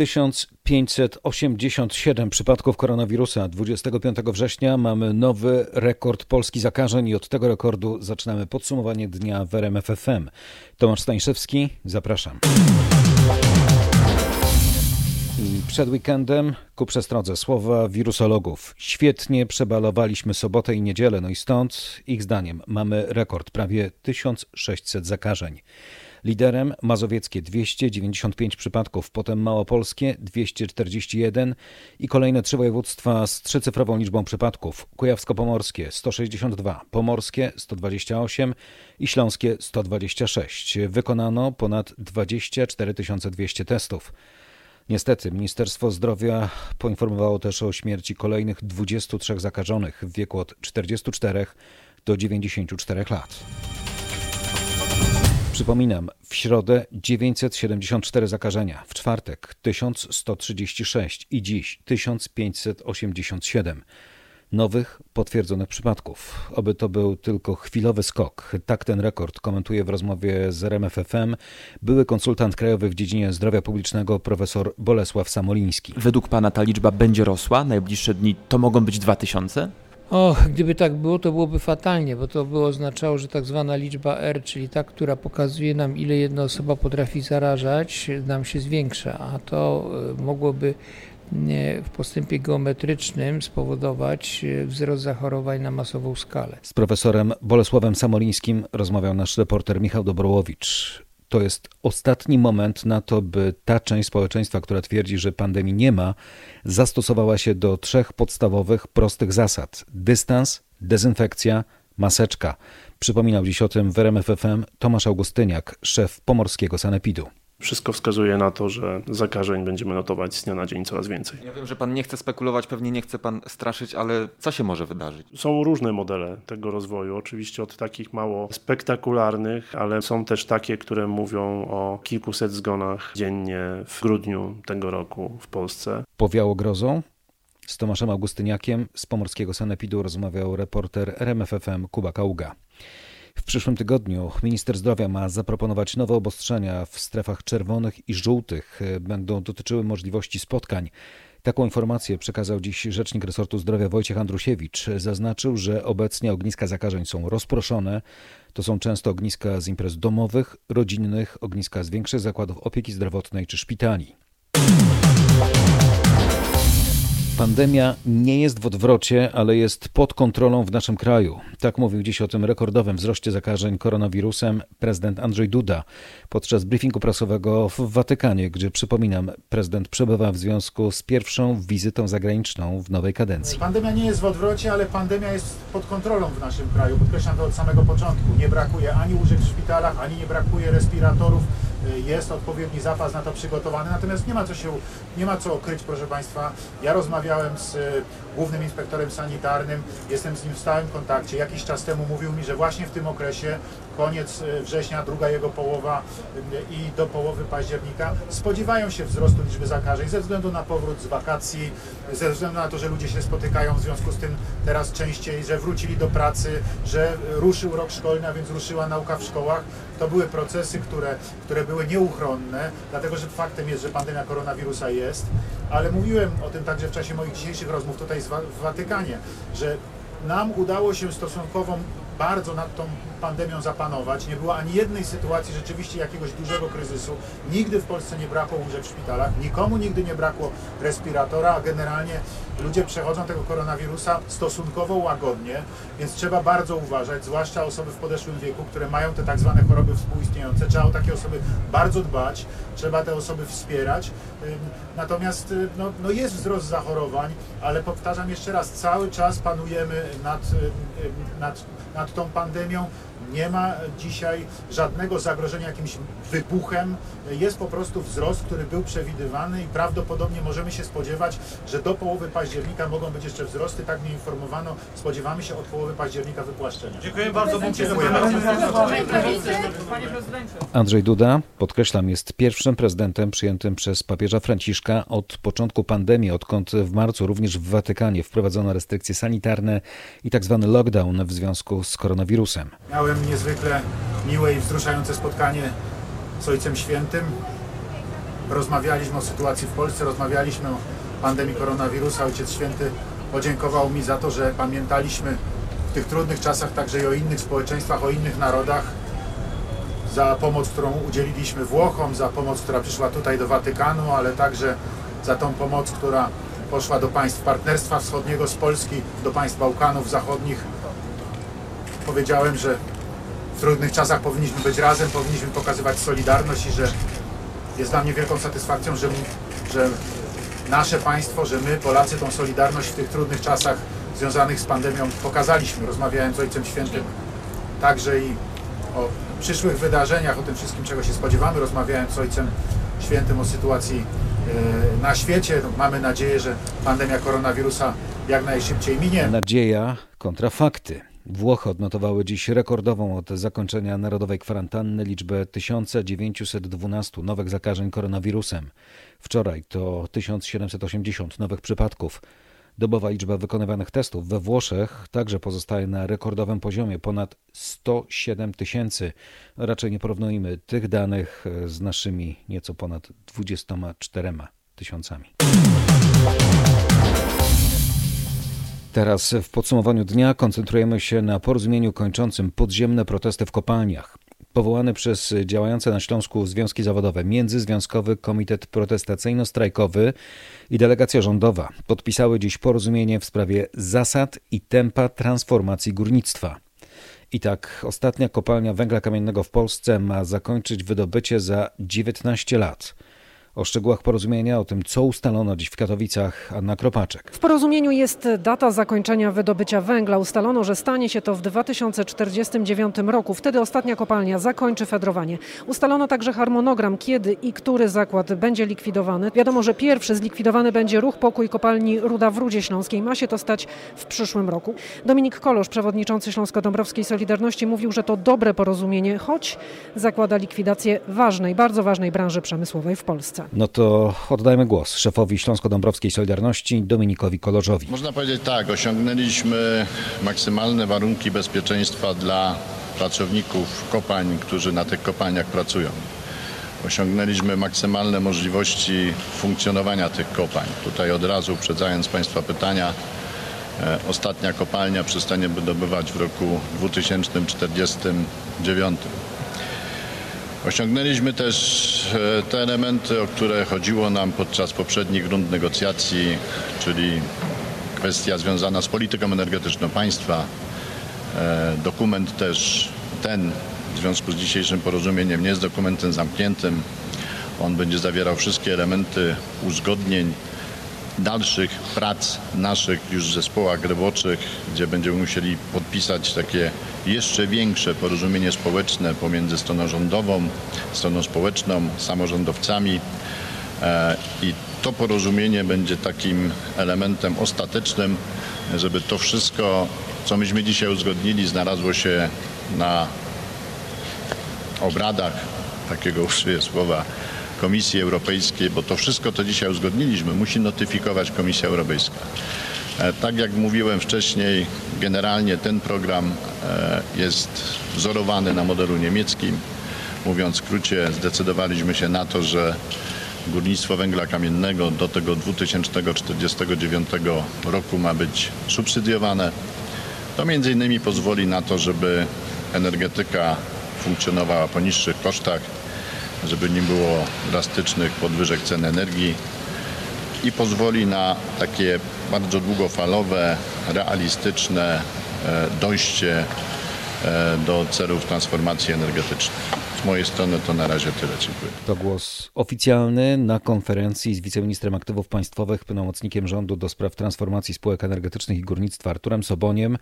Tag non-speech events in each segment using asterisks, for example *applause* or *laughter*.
1587 przypadków koronawirusa. 25 września mamy nowy rekord Polski zakażeń i od tego rekordu zaczynamy podsumowanie dnia w RMF FM. Tomasz Stańszewski, zapraszam. I przed weekendem ku przestrodze słowa wirusologów. Świetnie przebalowaliśmy sobotę i niedzielę, no i stąd ich zdaniem mamy rekord prawie 1600 zakażeń. Liderem mazowieckie 295 przypadków, potem małopolskie 241 i kolejne trzy województwa z trzycyfrową liczbą przypadków. Kujawsko-pomorskie 162, pomorskie 128 i śląskie 126. Wykonano ponad 24 200 testów. Niestety, Ministerstwo Zdrowia poinformowało też o śmierci kolejnych 23 zakażonych w wieku od 44 do 94 lat. Przypominam, w środę 974 zakażenia, w czwartek 1136 i dziś 1587 nowych potwierdzonych przypadków. Oby to był tylko chwilowy skok. Tak ten rekord komentuje w rozmowie z RMFFM były konsultant krajowy w dziedzinie zdrowia publicznego profesor Bolesław Samoliński. Według pana ta liczba będzie rosła? Najbliższe dni to mogą być 2000? O, gdyby tak było, to byłoby fatalnie, bo to by oznaczało, że tak zwana liczba R, czyli ta, która pokazuje nam, ile jedna osoba potrafi zarażać, nam się zwiększa, a to e, mogłoby w postępie geometrycznym spowodować e, wzrost zachorowań na masową skalę. Z profesorem Bolesławem Samolińskim rozmawiał nasz reporter Michał Dobrołowicz. To jest ostatni moment na to, by ta część społeczeństwa, która twierdzi, że pandemii nie ma, zastosowała się do trzech podstawowych, prostych zasad: dystans, dezynfekcja, maseczka. Przypominał dziś o tym w RMFFM Tomasz Augustyniak, szef pomorskiego sanepidu. Wszystko wskazuje na to, że zakażeń będziemy notować z dnia na dzień coraz więcej. Ja wiem, że pan nie chce spekulować, pewnie nie chce pan straszyć, ale co się może wydarzyć? Są różne modele tego rozwoju, oczywiście od takich mało spektakularnych, ale są też takie, które mówią o kilkuset zgonach dziennie w grudniu tego roku w Polsce. Powiało grozą? Z Tomaszem Augustyniakiem z Pomorskiego Sanepidu rozmawiał reporter RMFFM Kuba Kaługa. W przyszłym tygodniu minister zdrowia ma zaproponować nowe obostrzenia w strefach czerwonych i żółtych. Będą dotyczyły możliwości spotkań. Taką informację przekazał dziś rzecznik resortu zdrowia Wojciech Andrusiewicz. Zaznaczył, że obecnie ogniska zakażeń są rozproszone. To są często ogniska z imprez domowych, rodzinnych, ogniska z większych zakładów opieki zdrowotnej czy szpitali. Pandemia nie jest w odwrocie, ale jest pod kontrolą w naszym kraju. Tak mówił dziś o tym rekordowym wzroście zakażeń koronawirusem prezydent Andrzej Duda podczas briefingu prasowego w Watykanie, gdzie przypominam, prezydent przebywa w związku z pierwszą wizytą zagraniczną w nowej kadencji. Pandemia nie jest w odwrocie, ale pandemia jest pod kontrolą w naszym kraju. Podkreślam to od samego początku. Nie brakuje ani łóżek w szpitalach, ani nie brakuje respiratorów jest odpowiedni zapas na to przygotowany, natomiast nie ma co się, nie ma co kryć, proszę Państwa. Ja rozmawiałem z y, głównym inspektorem sanitarnym, jestem z nim w stałym kontakcie. Jakiś czas temu mówił mi, że właśnie w tym okresie, koniec y, września, druga jego połowa y, i do połowy października, spodziewają się wzrostu liczby zakażeń ze względu na powrót z wakacji, ze względu na to, że ludzie się spotykają, w związku z tym teraz częściej, że wrócili do pracy, że ruszył rok szkolny, a więc ruszyła nauka w szkołach. To były procesy, które, które były nieuchronne, dlatego że faktem jest, że pandemia koronawirusa jest, ale mówiłem o tym także w czasie moich dzisiejszych rozmów tutaj w Watykanie, że nam udało się stosunkowo bardzo nad tą pandemią zapanować. Nie było ani jednej sytuacji rzeczywiście jakiegoś dużego kryzysu. Nigdy w Polsce nie brakło łóżek w szpitalach, nikomu nigdy nie brakło respiratora, a generalnie ludzie przechodzą tego koronawirusa stosunkowo łagodnie, więc trzeba bardzo uważać, zwłaszcza osoby w podeszłym wieku, które mają te tak zwane choroby współistniejące. Trzeba o takie osoby bardzo dbać, trzeba te osoby wspierać. Natomiast y, no, no jest wzrost zachorowań, ale powtarzam jeszcze raz, cały czas panujemy nad, nad, nad tą pandemią. Nie ma dzisiaj żadnego zagrożenia jakimś wybuchem. Jest po prostu wzrost, który był przewidywany i prawdopodobnie możemy się spodziewać, że do połowy października mogą być jeszcze wzrosty. Tak mnie informowano. Spodziewamy się od połowy października wypłaszczenia. Dziękuję bardzo. Dziękuję bardzo. Andrzej Duda, podkreślam, jest pierwszym prezydentem przyjętym przez papieża Franciszka od początku pandemii, odkąd w marcu również w Watykanie wprowadzono restrykcje sanitarne i tzw. lockdown w związku z koronawirusem. Miałem niezwykle miłe i wzruszające spotkanie z Ojcem Świętym. Rozmawialiśmy o sytuacji w Polsce, rozmawialiśmy o pandemii koronawirusa. Ojciec Święty podziękował mi za to, że pamiętaliśmy w tych trudnych czasach także i o innych społeczeństwach, o innych narodach, za pomoc, którą udzieliliśmy Włochom, za pomoc, która przyszła tutaj do Watykanu, ale także za tą pomoc, która poszła do państw Partnerstwa Wschodniego z Polski, do państw Bałkanów Zachodnich. Powiedziałem, że w trudnych czasach powinniśmy być razem, powinniśmy pokazywać solidarność i że jest dla mnie wielką satysfakcją, że, że nasze państwo, że my, Polacy, tą solidarność w tych trudnych czasach związanych z pandemią pokazaliśmy. Rozmawiałem z Ojcem Świętym także i o przyszłych wydarzeniach, o tym wszystkim, czego się spodziewamy. Rozmawiałem z Ojcem Świętym o sytuacji e, na świecie. No, mamy nadzieję, że pandemia koronawirusa jak najszybciej minie. Nadzieja kontra fakty. Włochy odnotowały dziś rekordową od zakończenia narodowej kwarantanny liczbę 1912 nowych zakażeń koronawirusem. Wczoraj to 1780 nowych przypadków. Dobowa liczba wykonywanych testów we Włoszech także pozostaje na rekordowym poziomie ponad 107 tysięcy. Raczej nie porównujmy tych danych z naszymi nieco ponad 24 tysiącami. Teraz w podsumowaniu dnia koncentrujemy się na porozumieniu kończącym podziemne protesty w kopalniach. Powołany przez działające na Śląsku związki zawodowe Międzyzwiązkowy Komitet Protestacyjno-Strajkowy i delegacja rządowa podpisały dziś porozumienie w sprawie zasad i tempa transformacji górnictwa. I tak ostatnia kopalnia węgla kamiennego w Polsce ma zakończyć wydobycie za 19 lat. O szczegółach porozumienia, o tym, co ustalono dziś w Katowicach, Anna Kropaczek. W porozumieniu jest data zakończenia wydobycia węgla. Ustalono, że stanie się to w 2049 roku. Wtedy ostatnia kopalnia zakończy fedrowanie. Ustalono także harmonogram, kiedy i który zakład będzie likwidowany. Wiadomo, że pierwszy zlikwidowany będzie ruch pokój kopalni Ruda w Rudzie Śląskiej. Ma się to stać w przyszłym roku. Dominik Kolosz, przewodniczący Śląsko-Dąbrowskiej Solidarności, mówił, że to dobre porozumienie, choć zakłada likwidację ważnej, bardzo ważnej branży przemysłowej w Polsce. No to oddajmy głos szefowi Śląsko-Dąbrowskiej Solidarności Dominikowi Kolorzowi. Można powiedzieć tak, osiągnęliśmy maksymalne warunki bezpieczeństwa dla pracowników kopalń, którzy na tych kopalniach pracują. Osiągnęliśmy maksymalne możliwości funkcjonowania tych kopalń. Tutaj od razu uprzedzając Państwa pytania, e, ostatnia kopalnia przestanie wydobywać w roku 2049. Osiągnęliśmy też e, te elementy, o które chodziło nam podczas poprzednich rund negocjacji, czyli kwestia związana z polityką energetyczną państwa. E, Dokument też ten w związku z dzisiejszym porozumieniem nie jest dokumentem zamkniętym. On będzie zawierał wszystkie elementy uzgodnień dalszych prac naszych już w zespołach roboczych, gdzie będziemy musieli podpisać takie jeszcze większe porozumienie społeczne pomiędzy stroną rządową, stroną społeczną, samorządowcami. E, I to porozumienie będzie takim elementem ostatecznym, żeby to wszystko, co myśmy dzisiaj uzgodnili, znalazło się na obradach, takiego użyję słowa, Komisji Europejskiej, bo to wszystko, co dzisiaj uzgodniliśmy, musi notyfikować Komisja Europejska. E, Tak jak mówiłem wcześniej, generalnie ten program e, jest wzorowany na modelu niemieckim. Mówiąc w skrócie, zdecydowaliśmy się na to, że górnictwo węgla kamiennego do tego 2049 roku ma być subsydiowane. To między innymi pozwoli na to, żeby energetyka funkcjonowała po niższych kosztach, żeby nie było drastycznych podwyżek cen energii i pozwoli na takie bardzo długofalowe, realistyczne e, dojście e, do celów transformacji energetycznej. Z mojej strony to na razie tyle. Dziękuję. To głos oficjalny na konferencji z wiceministrem aktywów państwowych, pełnomocnikiem rządu do spraw transformacji spółek energetycznych i górnictwa Arturem Soboniem.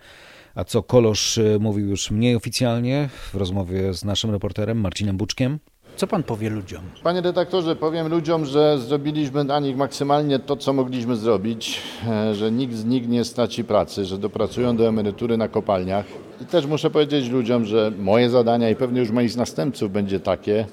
A co Kolosz e, mówił już mniej oficjalnie w rozmowie z naszym reporterem Marcinem Buczkiem. Co pan powie ludziom? Panie redaktorze, powiem ludziom, że zrobiliśmy dla nich maksymalnie to, co mogliśmy zrobić, e, że nikt z nich nie straci pracy, że dopracują do emerytury na kopalniach. I też muszę powiedzieć ludziom, że moje zadania i pewnie już moich następców będzie takie,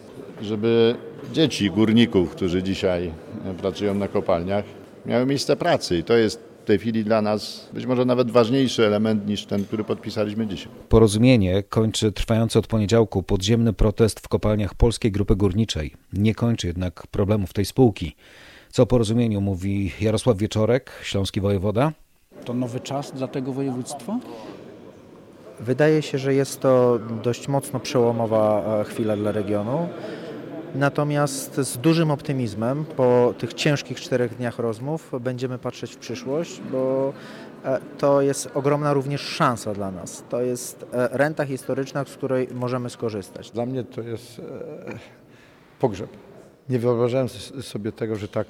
żeby dzieci górników, którzy dzisiaj e, pracują na kopalniach, miały miejsce pracy. I to jest w tej chwili dla nas być może nawet ważniejszy element niż ten, który podpisaliśmy dzisiaj. Porozumienie kończy trwający od poniedziałku podziemny protest w kopalniach Polskiej Grupy Górniczej. Nie kończy jednak problemów tej spółki. Co o porozumieniu mówi Jarosław Wieczorek, śląski wojewoda? To nowy czas dla tego województwa? Wydaje się, że jest to dość mocno przełomowa e, chwila dla regionu. Natomiast z dużym optymizmem po tych ciężkich czterech dniach rozmów będziemy patrzeć w przyszłość, bo e, to jest ogromna również szansa dla nas. To jest e, renta historyczna, z której możemy skorzystać. Dla mnie to jest pogrzeb. Nie wyobrażałem sobie tego, że tak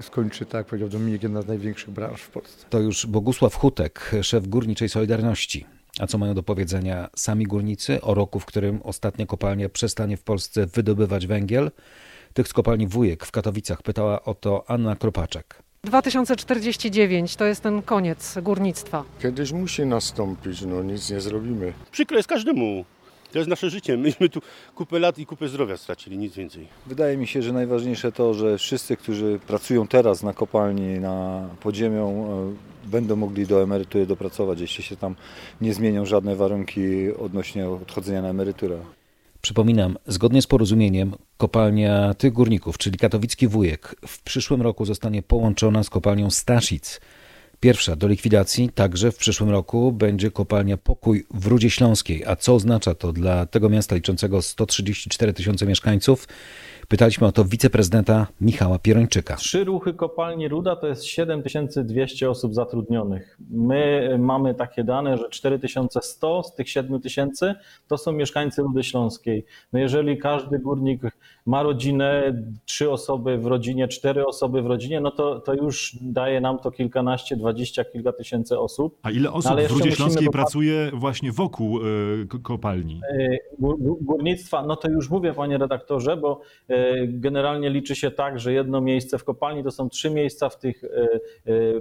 skończy, tak jak powiedział Dominik, jedna z największych branż w Polsce. To już Bogusław Hutek, szef Górniczej Solidarności. A co mają do powiedzenia sami górnicy o roku, w którym ostatnia kopalnia przestanie w Polsce wydobywać węgiel? Tych z kopalni Wujek w Katowicach pytała o to Anna Kropaczek. 2049 to jest ten koniec górnictwa. Kiedyś musi nastąpić, no nic nie zrobimy. Przykro jest każdemu. To jest nasze życie. Myśmy tu kupę lat i kupę zdrowia stracili, nic więcej. Wydaje mi się, że najważniejsze to, że wszyscy, którzy pracują teraz na kopalni, na podziemią, e, będą mogli do emerytury dopracować, jeśli się tam nie zmienią żadne warunki odnośnie odchodzenia na emeryturę. Przypominam, zgodnie z porozumieniem kopalnia tych górników, czyli katowicki wujek, w przyszłym roku zostanie połączona z kopalnią Staszic. Pierwsza do likwidacji także w przyszłym roku będzie kopalnia Pokój w Rudzie Śląskiej. A co oznacza to dla tego miasta liczącego 134 tysiące mieszkańców? Pytaliśmy o to wiceprezydenta Michała Pierończyka. Trzy ruchy kopalni Ruda to jest 7200 osób zatrudnionych. My mamy takie dane, że 4100 z tych 7000 to są mieszkańcy Rudy Śląskiej. No jeżeli każdy górnik ma rodzinę, trzy osoby w rodzinie, cztery osoby w rodzinie, no to, to już daje nam to kilkanaście, dwadzieścia, kilka tysięcy osób. A ile osób no, w Rudzie Śląskiej pracuje właśnie wokół y, kopalni? Y, górnictwa, no to już mówię panie redaktorze, bo y, generalnie liczy się tak, że jedno miejsce w kopalni to są trzy miejsca w tych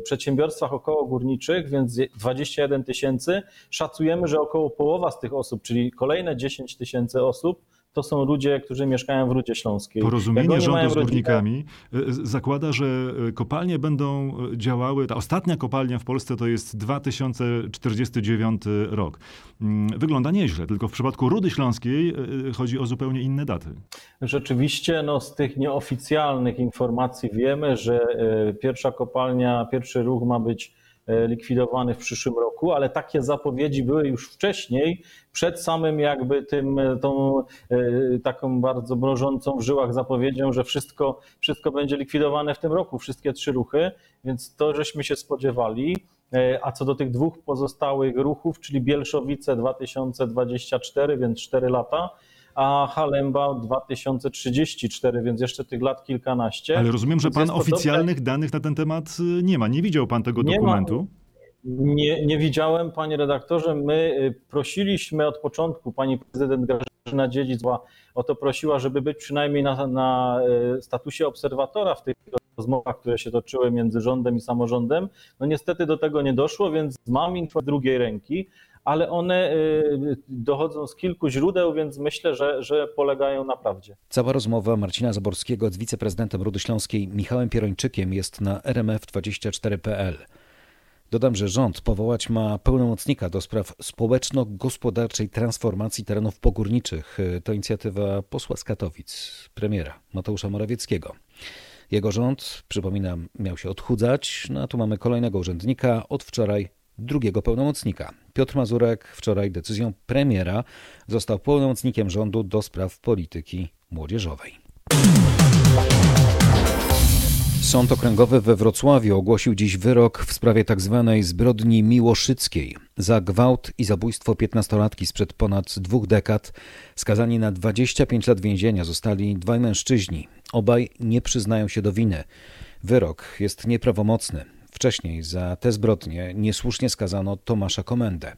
przedsiębiorstwach około górniczych, więc 21 tysięcy. Szacujemy, że około połowa z tych osób, czyli kolejne 10 tysięcy osób, to są ludzie, którzy mieszkają w Rudzie Śląskiej. Porozumienie rządu z górnikami rodzinę, zakłada, że kopalnie będą działały, ta ostatnia kopalnia w Polsce to jest 2049 rok. Mm, wygląda nieźle, tylko w przypadku Rudy Śląskiej chodzi o zupełnie inne daty. Rzeczywiście no, z tych nieoficjalnych informacji wiemy, że pierwsza kopalnia, pierwszy ruch ma być likwidowany w przyszłym roku, ale takie zapowiedzi były już wcześniej, przed samym jakby tym, e, tą e, taką bardzo mrożącą w żyłach zapowiedzią, że wszystko, wszystko będzie likwidowane w tym roku, wszystkie trzy ruchy, więc to żeśmy się spodziewali. A co do tych dwóch pozostałych ruchów, czyli Bielszowice 2024, więc 4 lata, a Halemba 2034, więc jeszcze tych lat kilkanaście. Ale rozumiem, że pan oficjalnych danych na ten temat y, nie ma. Nie widział pan tego nie dokumentu? Ma. Nie, nie widziałem, panie redaktorze. My y, prosiliśmy od początku, pani prezydent Grażyna Dziedzic o to prosiła, żeby być przynajmniej na, na y, statusie obserwatora w tych rozmowach, które się toczyły między rządem i samorządem. No niestety do tego nie doszło, więc mam info drugiej ręki, ale one y, dochodzą z kilku źródeł, więc myślę, że, że polegają na prawdzie. Cała rozmowa Marcina Zaborskiego z wiceprezydentem Rudy Śląskiej Michałem Pierończykiem jest na rmf24.pl. Dodam, że rząd powołać ma pełnomocnika do spraw społeczno-gospodarczej transformacji terenów pogórniczych. To inicjatywa posła z Katowic, premiera Mateusza Morawieckiego. Jego rząd, przypominam, miał się odchudzać, no a tu mamy kolejnego urzędnika. Od wczoraj drugiego pełnomocnika. Piotr Mazurek wczoraj decyzją premiera został pełnomocnikiem rządu do spraw polityki młodzieżowej. Sąd Okręgowy we Wrocławiu ogłosił dziś wyrok w sprawie tzw. Tak zbrodni miłoszyckiej. Za gwałt i zabójstwo 15-latki sprzed ponad dwóch dekad skazani na 25 lat więzienia zostali dwaj mężczyźni. Obaj nie przyznają się do winy. Wyrok jest nieprawomocny. Wcześniej za te zbrodnie niesłusznie skazano Tomasza Komendę.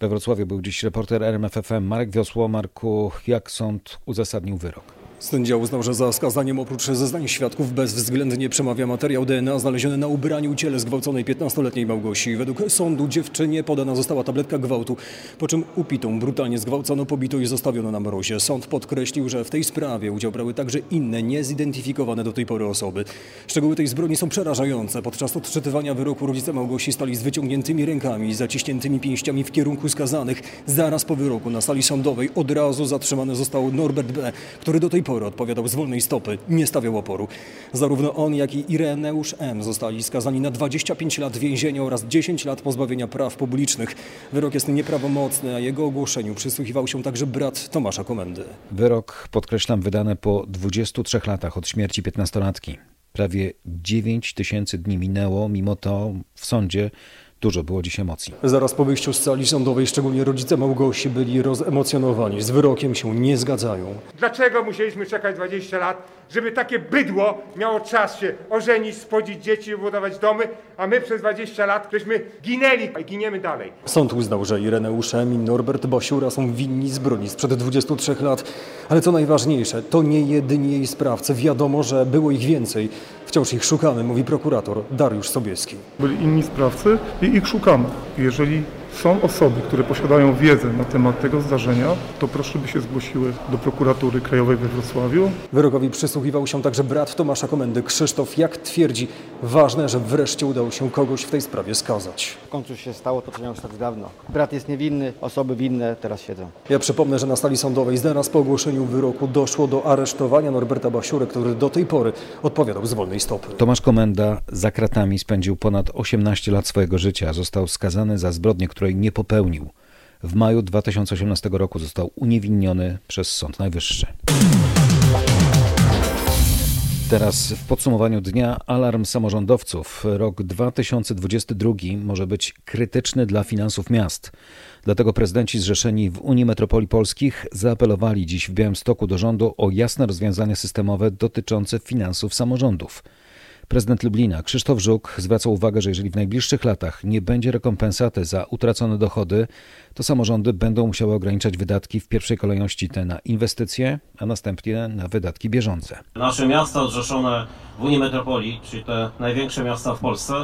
We Wrocławiu był dziś reporter RMFFM Marek Wiosło. Marku, jak sąd uzasadnił wyrok? Sędzia uznał, że za skazaniem oprócz zeznań świadków bezwzględnie przemawia materiał DNA znaleziony na ubraniu ciele zgwałconej 15-letniej Małgosi. Według sądu dziewczynie podana została tabletka gwałtu, po czym upitą brutalnie zgwałcono, pobito i zostawiono na mrozie. Sąd podkreślił, że w tej sprawie udział brały także inne, niezidentyfikowane do tej pory osoby. Szczegóły tej zbrodni są przerażające. Podczas odczytywania wyroku rodzice Małgosi stali z wyciągniętymi rękami zaciśniętymi pięściami w kierunku skazanych. Zaraz po wyroku na sali sądowej od razu zatrzymany został Norbert B., który do tej pory odpowiadał z wolnej stopy, nie stawiał oporu. Zarówno on, jak i Ireneusz M. zostali skazani na 25 lat więzienia oraz 10 lat pozbawienia praw publicznych. Wyrok jest nieprawomocny, a jego ogłoszeniu przysłuchiwał się także brat Tomasza Komendy. Wyrok, podkreślam, wydany po 23 latach od śmierci 15-latki. Prawie 9 tysięcy dni minęło, mimo to w sądzie Dużo było dziś emocji. Zaraz po wyjściu z sali sądowej, szczególnie rodzice Małgosi byli rozemocjonowani. Z wyrokiem się nie zgadzają. Dlaczego musieliśmy czekać 20 lat, żeby takie bydło miało czas się ożenić, spodzić dzieci, budować domy, a my przez 20 lat żeśmy ginęli i giniemy dalej. Sąd uznał, że Ireneusz M. i Norbert Basiura są winni zbrodni sprzed 23 lat. Ale co najważniejsze, to nie jedyni jej sprawcy. Wiadomo, że było ich więcej. Wciąż ich szukamy, mówi prokurator Dariusz Sobieski. Byli inni sprawcy i ich szukamy. Jeżeli są osoby, które posiadają wiedzę na temat tego zdarzenia, to proszę by się zgłosiły do prokuratury krajowej we Wrocławiu. Wyrokowi przysłuchiwał się także brat Tomasza Komendy, Krzysztof. Jak twierdzi, ważne, że wreszcie udało się kogoś w tej sprawie skazać. W końcu się stało to, co miało stać dawno. Brat jest niewinny, osoby winne teraz siedzą. Ja przypomnę, że na sali sądowej zaraz po ogłoszeniu wyroku doszło do aresztowania Norberta Basiury, który do tej pory odpowiadał z wolnej stopy. Tomasz Komenda za kratami spędził ponad 18 lat swojego życia. Został skazany za zbrodnie, które nie popełnił. W maju 2018 roku został uniewinniony przez Sąd Najwyższy. Teraz w podsumowaniu dnia alarm samorządowców. Rok 2022 może być krytyczny dla finansów miast. Dlatego prezydenci zrzeszeni w Unii Metropolii Polskich zaapelowali dziś w Białymstoku do rządu o jasne rozwiązania systemowe dotyczące finansów samorządów. Prezydent Lublina Krzysztof Żuk zwraca uwagę, że jeżeli w najbliższych latach nie będzie rekompensaty za utracone dochody, to samorządy będą musiały ograniczać wydatki w pierwszej kolejności te na inwestycje, a następnie na wydatki bieżące. Nasze miasta zrzeszone w Unii Metropolii, czyli te największe miasta w Polsce,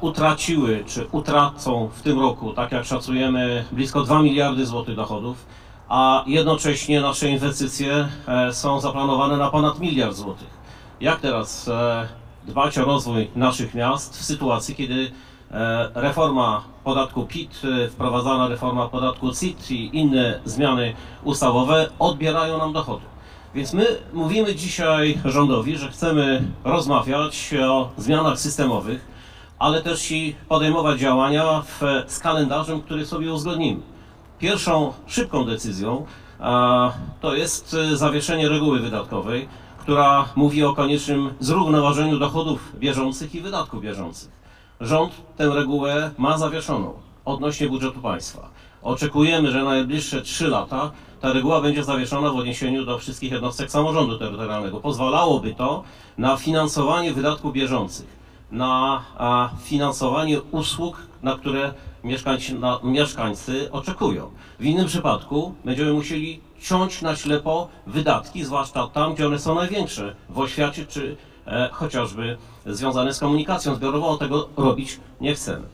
utraciły czy utracą w tym roku, tak jak szacujemy, blisko 2 miliardy złotych dochodów, a jednocześnie nasze inwestycje e, są zaplanowane na ponad miliard złotych. Jak teraz e, dbać o rozwój naszych miast w sytuacji, kiedy e, reforma podatku PIT, e, wprowadzana reforma podatku CIT i inne zmiany ustawowe odbierają nam dochody. Więc my mówimy dzisiaj rządowi, że chcemy rozmawiać o zmianach systemowych, ale też i podejmować działania w, z kalendarzem, który sobie uzgodnimy. Pierwszą szybką decyzją a, to jest zawieszenie reguły wydatkowej, która mówi o koniecznym zrównoważeniu dochodów bieżących i wydatków bieżących. Rząd tę regułę ma zawieszoną odnośnie budżetu państwa. Oczekujemy, że na najbliższe 3 lata ta reguła będzie zawieszona w odniesieniu do wszystkich jednostek samorządu terytorialnego. Pozwalałoby to na finansowanie wydatków bieżących, na finansowanie usług, na które mieszkańcy, na, mieszkańcy oczekują. W innym przypadku będziemy musieli ciąć na ślepo wydatki, zwłaszcza tam, gdzie one są największe, w oświacie czy e, chociażby związane z komunikacją zbiorową. Tego robić nie chcemy.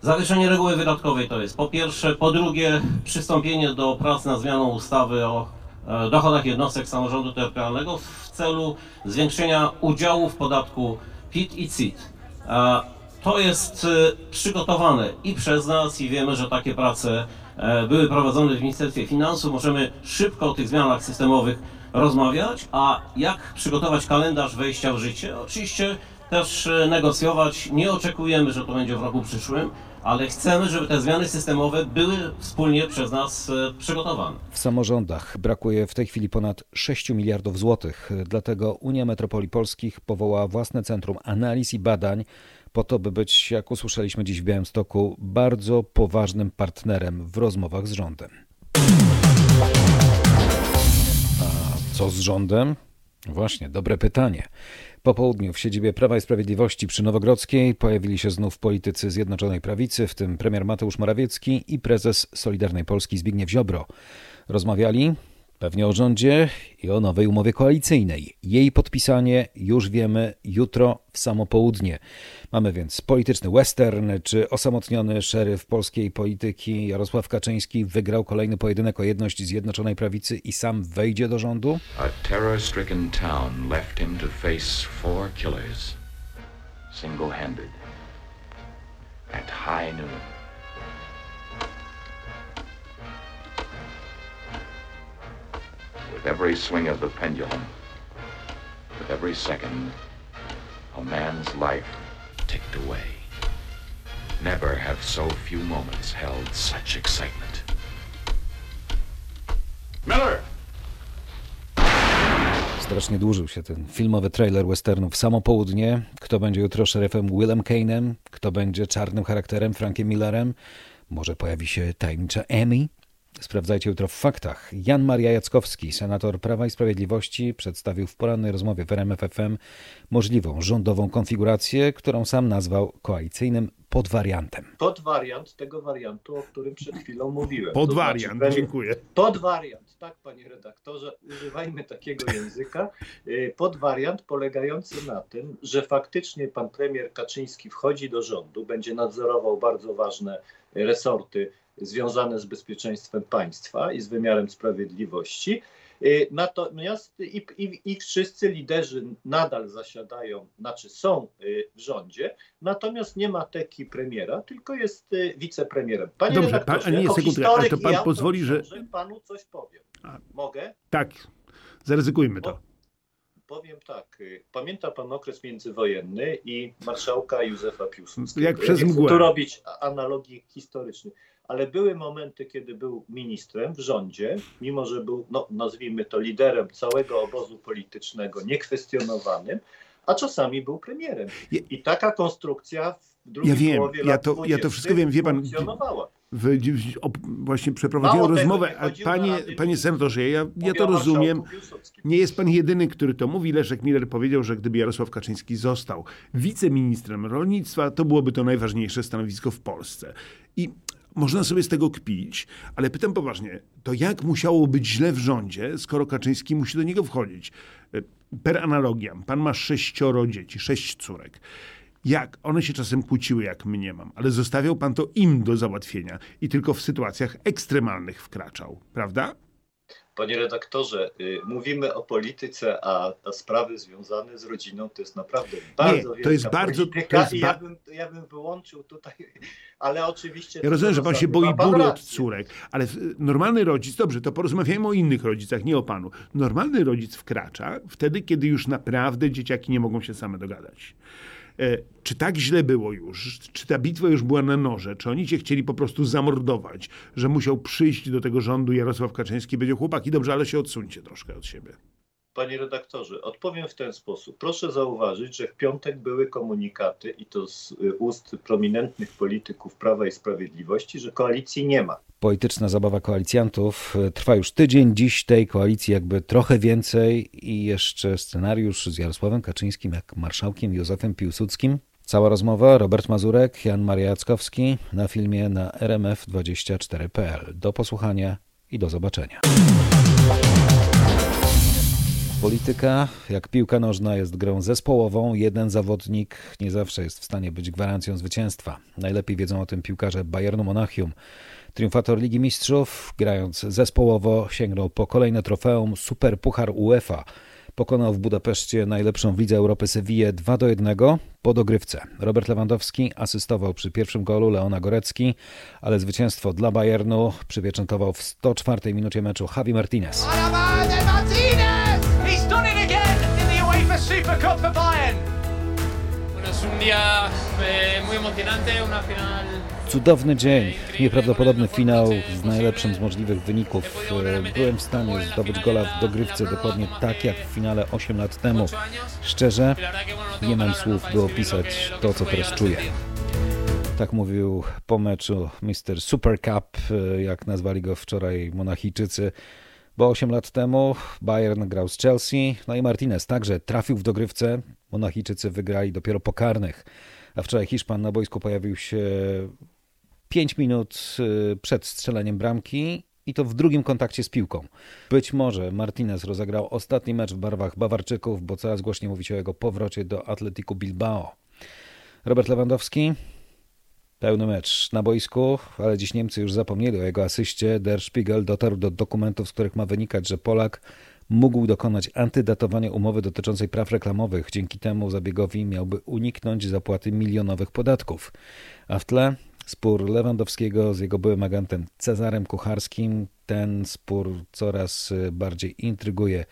Zawieszenie reguły wydatkowej to jest po pierwsze, po drugie przystąpienie do prac nad zmianą ustawy o e, dochodach jednostek samorządu terytorialnego w celu zwiększenia udziału w podatku PIT i CIT. To jest e, przygotowane i przez nas i wiemy, że takie prace E, były prowadzone w Ministerstwie Finansów. Możemy szybko o tych zmianach systemowych rozmawiać, a jak przygotować kalendarz wejścia w życie? Oczywiście też e, negocjować. Nie oczekujemy, że to będzie w roku przyszłym, ale chcemy, żeby te zmiany systemowe były wspólnie przez nas e, przygotowane. W samorządach brakuje w tej chwili ponad 6 miliardów złotych, dlatego Unia Metropolii Polskich powołała własne centrum analiz i badań po to, by być, jak usłyszeliśmy dziś w Białymstoku, bardzo poważnym partnerem w rozmowach z rządem. A co z rządem? Właśnie, dobre pytanie. Po południu w siedzibie Prawa i Sprawiedliwości przy Nowogrodzkiej pojawili się znów politycy Zjednoczonej Prawicy, w tym premier Mateusz Morawiecki i prezes Solidarnej Polski Zbigniew Ziobro. Rozmawiali Pewnie o rządzie i o nowej umowie koalicyjnej. Jej podpisanie już wiemy jutro w samo południe. Mamy więc polityczny western, czy osamotniony szeryf polskiej polityki Jarosław Kaczyński wygrał kolejny pojedynek o jedność Zjednoczonej Prawicy i sam wejdzie do rządu? A terror-stricken town left him to face four killers, single-handed, at high noon. With every swing of the pendulum, with every second, a man's life ticked away. Never have so few moments held such excitement. Miller! Strasznie dłużył się ten filmowy trailer westernu w samo południe. Kto będzie jutro szeryfem Willem Kane'em? Kto będzie czarnym charakterem Frankiem Millerem? Może pojawi się tajemnicza Emmy? Sprawdzajcie jutro w faktach. Jan Maria Jackowski, senator Prawa i Sprawiedliwości, przedstawił w porannej rozmowie w RMFFM możliwą rządową konfigurację, którą sam nazwał koalicyjnym podwariantem. Podwariant tego wariantu, o którym przed chwilą mówiłem. Podwariant, to znaczy, dziękuję. Podwariant, tak panie redaktorze, używajmy takiego języka. Y, podwariant polegający na tym, że faktycznie pan premier Kaczyński wchodzi do rządu, będzie nadzorował bardzo ważne resorty związane z bezpieczeństwem państwa i z wymiarem sprawiedliwości. Y, natomiast i, i, i, wszyscy liderzy nadal zasiadają, znaczy są y, w rządzie, natomiast nie ma teki premiera, tylko jest y, wicepremierem. Panie Dobrze, pan, nie, sekundkę, ale to pan ja pozwoli, że... że panu coś powiem. Mogę? Tak, zaryzykujmy to. Powiem tak, pamięta pan okres międzywojenny i marszałka Józefa Piłsudskiego. Jak przez mgłę. Tu robić analogii historyczne ale były momenty, kiedy był ministrem w rządzie, mimo że był, no, nazwijmy to, liderem całego obozu politycznego, niekwestionowanym, a czasami był premierem. I taka konstrukcja w drugiej ja wiem, połowie ja to, ja to wszystko wiem, wie pan. Funkcjonowała. W, właśnie przeprowadziłem rozmowę, a panie, panie senatorze, ja, ja to rozumiem. Nie jest pan jedyny, który to mówi. Leszek Miller powiedział, że gdyby Jarosław Kaczyński został wiceministrem rolnictwa, to byłoby to najważniejsze stanowisko w Polsce. I można sobie z tego kpić, ale pytam poważnie, to jak musiało być źle w rządzie, skoro Kaczyński musi do niego wchodzić? E, per analogiam, pan ma sześcioro dzieci, sześć córek. Jak? One się czasem kłóciły, jak mnie mam, ale zostawiał pan to im do załatwienia i tylko w sytuacjach ekstremalnych wkraczał, prawda? Panie redaktorze, y, mówimy o polityce, a, a, sprawy związane z rodziną to jest naprawdę bardzo Nie, to jest bardzo, to jest ba... ja, bym, ja bym wyłączył tutaj, *laughs* ale oczywiście... Ja rozumiem, że pan się boi góry od córek, ale normalny rodzic, dobrze, to porozmawiajmy o innych rodzicach, nie o panu. Normalny rodzic wkracza wtedy, kiedy już naprawdę dzieciaki nie mogą się same dogadać. E, czy tak źle było już? Czy ta bitwa już była na noże? Czy oni cię chcieli po prostu zamordować? Że musiał przyjść do tego rządu Jarosław Kaczyński i powiedział, chłopaki, dobrze, ale się odsuńcie troszkę od siebie. Panie redaktorze, odpowiem w ten sposób. Proszę zauważyć, że w piątek były komunikaty, i to z y, ust prominentnych polityków Prawa i Sprawiedliwości, że koalicji nie ma. Polityczna zabawa koalicjantów e, trwa już tydzień. Dziś tej koalicji jakby trochę więcej i jeszcze scenariusz z Jarosławem Kaczyńskim, jak marszałkiem Józefem Piłsudskim. Cała rozmowa Robert Mazurek, Jan Maria Jackowski na filmie na rmf24.pl. Do posłuchania i do zobaczenia. Polityka, jak piłka nożna, jest grą zespołową. Jeden zawodnik nie zawsze jest w stanie być gwarancją zwycięstwa. Najlepiej wiedzą o tym piłkarze Bayernu Monachium. Triumfator Ligi Mistrzów, grając zespołowo, sięgnął po kolejne trofeum Super Puchar UEFA. Pokonał w Budapeszcie najlepszą w Lidze Europy Sewillę 2 do 1 po dogrywce. Robert Lewandowski asystował przy pierwszym golu Leona Gorecki, ale zwycięstwo dla Bayernu przypieczętował w 104 minucie meczu Javi Martinez. Cudowny dzień, nieprawdopodobny finał z najlepszym z możliwych wyników. Byłem w stanie zdobyć gola w dogrywce dokładnie tak jak w finale 8 lat temu. Szczerze, nie mam słów, by opisać to, co teraz czuję. Tak mówił po meczu Mr. Super Cup, jak nazwali go wczoraj Monachijczycy. Bo 8 lat temu Bayern grał z Chelsea, no i Martinez także trafił w dogrywce. Monachijczycy wygrali dopiero po karnych. A wczoraj Hiszpan na boisku pojawił się 5 minut przed strzeleniem bramki i to w drugim kontakcie z piłką. Być może Martinez rozegrał ostatni mecz w barwach Bawarczyków, bo coraz głośniej mówi się o jego powrocie do Atletiku Bilbao. Robert Lewandowski Pełny mecz na boisku, ale dziś Niemcy już zapomnieli o jego asyście. Der Spiegel dotarł do dokumentów, z których ma wynikać, że Polak mógł dokonać antydatowania umowy dotyczącej praw reklamowych. Dzięki temu zabiegowi miałby uniknąć zapłaty milionowych podatków. A w tle spór Lewandowskiego z jego byłym agentem Cezarem Kucharskim. Ten spór coraz bardziej intryguje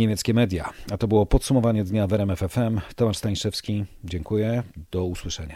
niemieckie media. A to było podsumowanie dnia w RMF FM. Tomasz Stańszewski, dziękuję. Do usłyszenia.